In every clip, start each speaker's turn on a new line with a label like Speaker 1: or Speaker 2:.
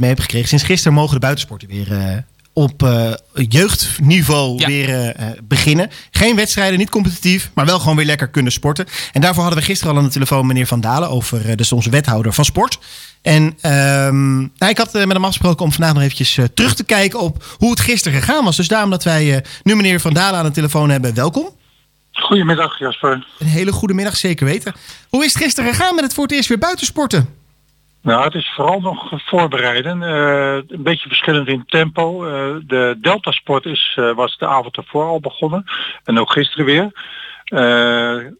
Speaker 1: mee hebt gekregen. Sinds gisteren mogen de buitensporten weer eh, op eh, jeugdniveau
Speaker 2: Ja.
Speaker 1: weer eh, beginnen. Geen wedstrijden, niet competitief, maar wel gewoon weer lekker kunnen sporten. En daarvoor hadden we gisteren al aan de telefoon meneer Van Dalen over, eh, dus onze wethouder van sport. En ehm, nou, ik had met hem afgesproken om vandaag nog eventjes terug te kijken op hoe het gisteren gegaan was. Dus daarom dat wij eh, nu meneer Van Dalen aan de telefoon hebben, welkom.
Speaker 3: Goedemiddag Jasper.
Speaker 1: Een hele goede middag, zeker weten. Hoe is het gisteren gegaan met het voor het eerst weer buitensporten?
Speaker 3: Nou, het is vooral nog voorbereiden. Eh, een beetje verschillend in tempo. Eh, de Deltasport is, eh, was de avond ervoor al begonnen. En ook gisteren weer.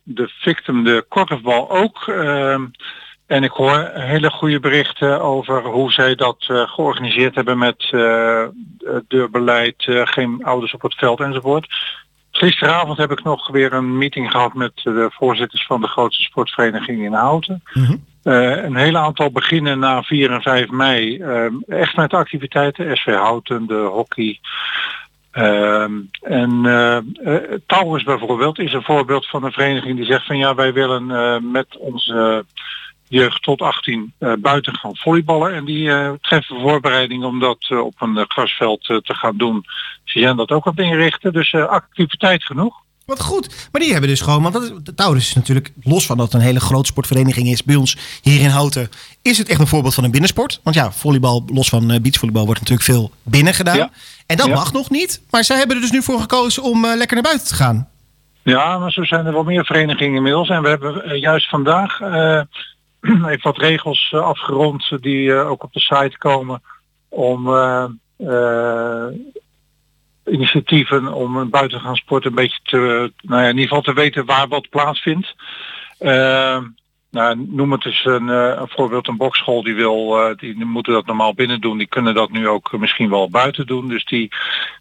Speaker 3: De Victim, de korfbal ook. En ik hoor hele goede berichten over hoe zij dat georganiseerd hebben met deurbeleid, geen ouders op het veld enzovoort. Gisteravond heb ik nog weer een meeting gehad met de voorzitters van de grootste sportvereniging in Houten.
Speaker 1: Mhm.
Speaker 3: Eh, een hele aantal beginnen na 4 en 5 mei eh, echt met activiteiten. SV Houten, de hockey. Ehm, en eh eh, Towers bijvoorbeeld is een voorbeeld van een vereniging die zegt van ja wij willen met onze jeugd tot 18 eh, buiten gaan volleyballen. En die treffen voorbereiding om dat op een grasveld te gaan doen. Ze zijn dat ook aan het inrichten, dus activiteit genoeg.
Speaker 1: Wat goed. Maar die hebben dus gewoon, want dat is, de Taurus is natuurlijk, los van dat het een hele grote sportvereniging is bij ons hier in Houten, is het echt een voorbeeld van een binnensport. Want ja, volleybal, los van eh, beachvolleybal, wordt natuurlijk veel binnen gedaan.
Speaker 3: Ja.
Speaker 1: En dat
Speaker 3: Ja.
Speaker 1: mag nog niet. Maar zij hebben er dus nu voor gekozen om eh, lekker naar buiten te gaan.
Speaker 3: Ja, maar zo zijn er wel meer verenigingen inmiddels. En we hebben eh, juist vandaag eh, even wat regels afgerond die ook op de site komen om initiatieven om buiten te gaan een beetje te, nou ja, in ieder geval te weten waar wat plaatsvindt. Eh, nou, noem het eens een, voorbeeld, een bokschool die wil, eh, die moeten dat normaal binnen doen, die kunnen dat nu ook misschien wel buiten doen. Dus die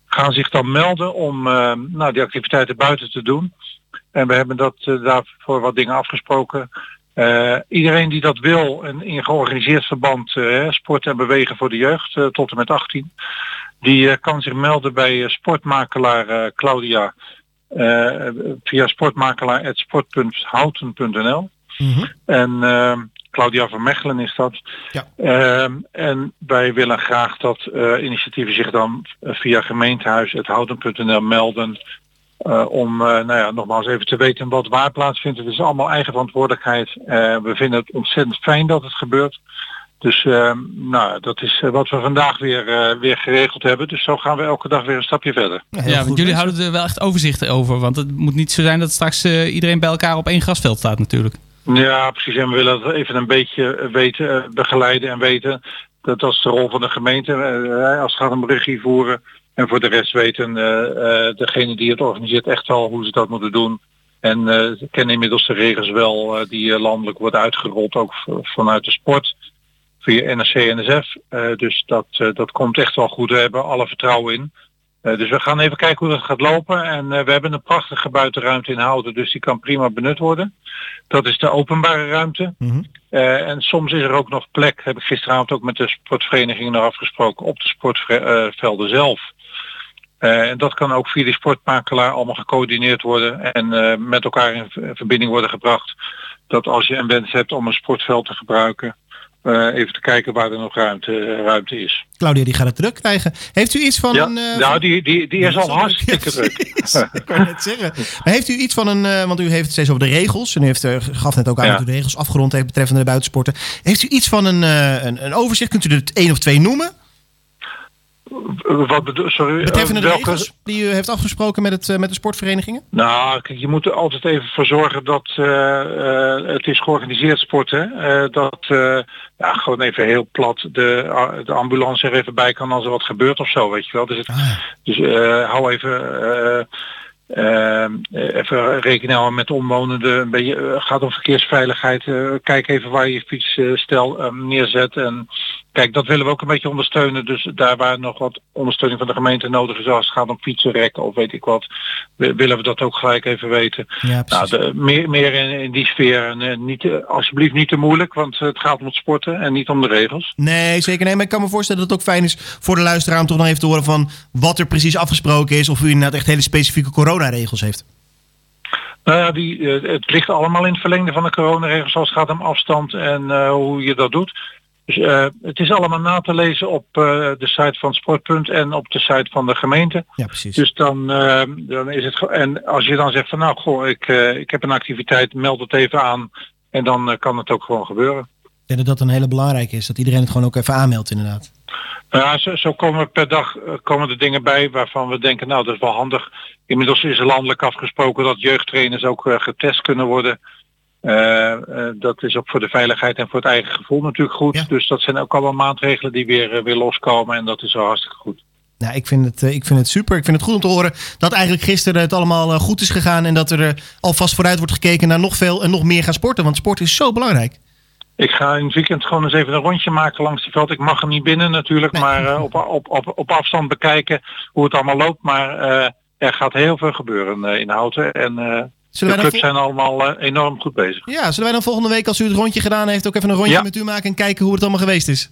Speaker 3: gaan zich dan melden om eh, nou, die activiteiten buiten te doen. En we hebben dat daarvoor wat dingen afgesproken. Iedereen die dat wil en in georganiseerd verband sport en bewegen voor de jeugd tot en met 18, die eh, kan zich melden bij eh, sportmakelaar eh, Claudia via sportmakelaar.sport.houten.nl. En eh, Claudia van Mechelen is dat.
Speaker 1: Ja.
Speaker 3: Ehm, en wij willen graag dat initiatieven zich dan via gemeentehuis.houten.nl melden. om nou ja, nogmaals even te weten wat waar plaatsvindt. Het is allemaal eigen verantwoordelijkheid. We vinden het ontzettend fijn dat het gebeurt. Dus ehm, nou, dat is eh, wat we vandaag weer, eh, weer geregeld hebben. Dus zo gaan we elke dag weer een stapje verder.
Speaker 2: Ja, want jullie
Speaker 1: mensen.
Speaker 2: houden er wel echt overzicht over. Want het moet niet zo zijn dat straks eh, iedereen bij elkaar op één grasveld staat natuurlijk.
Speaker 3: Ja, precies. En we willen dat even een beetje weten, begeleiden en weten. Dat dat is de rol van de gemeente. als het gaat om regie voeren. En voor de rest weten eh, eh, degene die het organiseert echt wel hoe ze dat moeten doen. En eh, ze kennen inmiddels de regels wel die eh, landelijk worden uitgerold, ook vanuit de sport. Via NRC en NSF. Eh, dus dat, eh, dat komt echt wel goed. We hebben alle vertrouwen in. Eh, dus we gaan even kijken hoe dat gaat lopen. En we hebben een prachtige buitenruimte in Houten, dus die kan prima benut worden. Dat is de openbare ruimte.
Speaker 1: Mhm.
Speaker 3: En soms is er ook nog plek, heb ik gisteravond ook met de sportverenigingen nog afgesproken, op de sportvelden zelf. En dat kan ook via die sportmakelaar allemaal gecoördineerd worden en met elkaar in verbinding worden gebracht. Dat als je een wens hebt om een sportveld te gebruiken, eh, even te kijken waar er nog ruimte, ruimte is.
Speaker 1: Claudia, die gaat het druk krijgen. Heeft u iets van
Speaker 3: ja,
Speaker 1: een... eh,
Speaker 3: nou, die, die, die is al hartstikke druk.
Speaker 1: ik kan net zeggen. Maar heeft u iets van een, eh, want u heeft het steeds over de regels. En u heeft, eh, gaf net ook aan
Speaker 3: Ja.
Speaker 1: dat u de regels afgerond heeft betreffende de buitensporten. Heeft u iets van een, eh, een, een overzicht? Kunt u er één of twee noemen?
Speaker 3: Wat bedoel, sorry,
Speaker 1: Betreffende
Speaker 3: eh,
Speaker 1: de
Speaker 3: welke-
Speaker 1: regels die u heeft afgesproken met, het, eh, met de sportverenigingen?
Speaker 3: Nou, kijk, je moet er altijd even voor zorgen dat eh, het is georganiseerd sporten. dat ja, gewoon even heel plat de, de ambulance er even bij kan als er wat gebeurt of zo, weet je wel. Dus, het,
Speaker 1: Ah,
Speaker 3: dus hou even, eh, even rekening houden met de omwonenden. Een beetje, gaat om verkeersveiligheid. kijk even waar je je fietsstel eh, neerzet. En kijk, dat willen we ook een beetje ondersteunen. Dus daar waar nog wat ondersteuning van de gemeente nodig is, als het gaat om fietsenrekken of weet ik wat, wi- willen we dat ook gelijk even weten.
Speaker 1: ja,
Speaker 3: Nou, de, meer, meer in, in die sfeer. En eh, niet, eh, alsjeblieft niet te moeilijk, want het gaat om het sporten en niet om de regels.
Speaker 1: Nee, zeker nee. Maar ik kan me voorstellen dat het ook fijn is voor de luisteraar om toch nog even te horen van wat er precies afgesproken is. Of u inderdaad echt hele specifieke coronaregels heeft.
Speaker 3: Nou ja, die, eh, het ligt allemaal in het verlengde van de coronaregels als het gaat om afstand en hoe je dat doet. Dus eh, het is allemaal na te lezen op eh, de site van Sportpunt en op de site van de gemeente.
Speaker 1: Ja, precies.
Speaker 3: Dus dan, eh, dan is het en als je dan zegt van nou goh, ik, ik heb een activiteit, meld het even aan en dan kan het ook gewoon gebeuren.
Speaker 1: Ik denk dat dat een hele belangrijke is. Dat iedereen het gewoon ook even aanmeldt inderdaad.
Speaker 3: Nou Ja, zo, zo komen er per dag komen er dingen bij waarvan we denken, nou dat is wel handig. Inmiddels is landelijk afgesproken dat jeugdtrainers ook getest kunnen worden. Eh, eh, dat is ook voor de veiligheid en voor het eigen gevoel natuurlijk goed.
Speaker 1: Ja.
Speaker 3: Dus dat zijn ook allemaal maatregelen die weer, eh, weer loskomen en dat is wel hartstikke goed.
Speaker 1: Nou, ik vind, het, ik vind het super. Ik vind het goed om te horen dat eigenlijk gisteren het allemaal goed is gegaan. En dat er alvast vooruit wordt gekeken naar nog veel en nog meer gaan sporten. Want sport is zo belangrijk.
Speaker 3: Ik ga in het weekend gewoon eens even een rondje maken langs die veld. Ik mag hem niet binnen natuurlijk,
Speaker 1: Nee.
Speaker 3: maar op, op, op, op afstand bekijken hoe het allemaal loopt. Maar er gaat heel veel gebeuren in Houten. En
Speaker 1: Zullen
Speaker 3: de clubs zijn allemaal eh, enorm goed bezig.
Speaker 1: ja, zullen wij dan volgende week, als u het rondje gedaan heeft, ook even een rondje
Speaker 3: Ja.
Speaker 1: met u maken en kijken hoe het allemaal geweest is?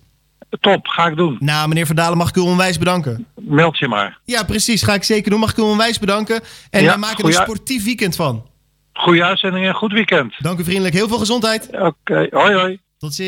Speaker 3: Top, ga ik doen.
Speaker 1: Nou, meneer Verdalen, mag ik u onwijs bedanken.
Speaker 3: Meld je maar.
Speaker 1: Ja, precies. Ga ik zeker doen. Mag ik u onwijs bedanken. En
Speaker 3: Ja,
Speaker 1: we maken er een sportief weekend van.
Speaker 3: Goeie uitzending en goed weekend.
Speaker 1: Dank u vriendelijk. Heel veel gezondheid.
Speaker 3: Oké, hoi hoi.
Speaker 1: Tot ziens.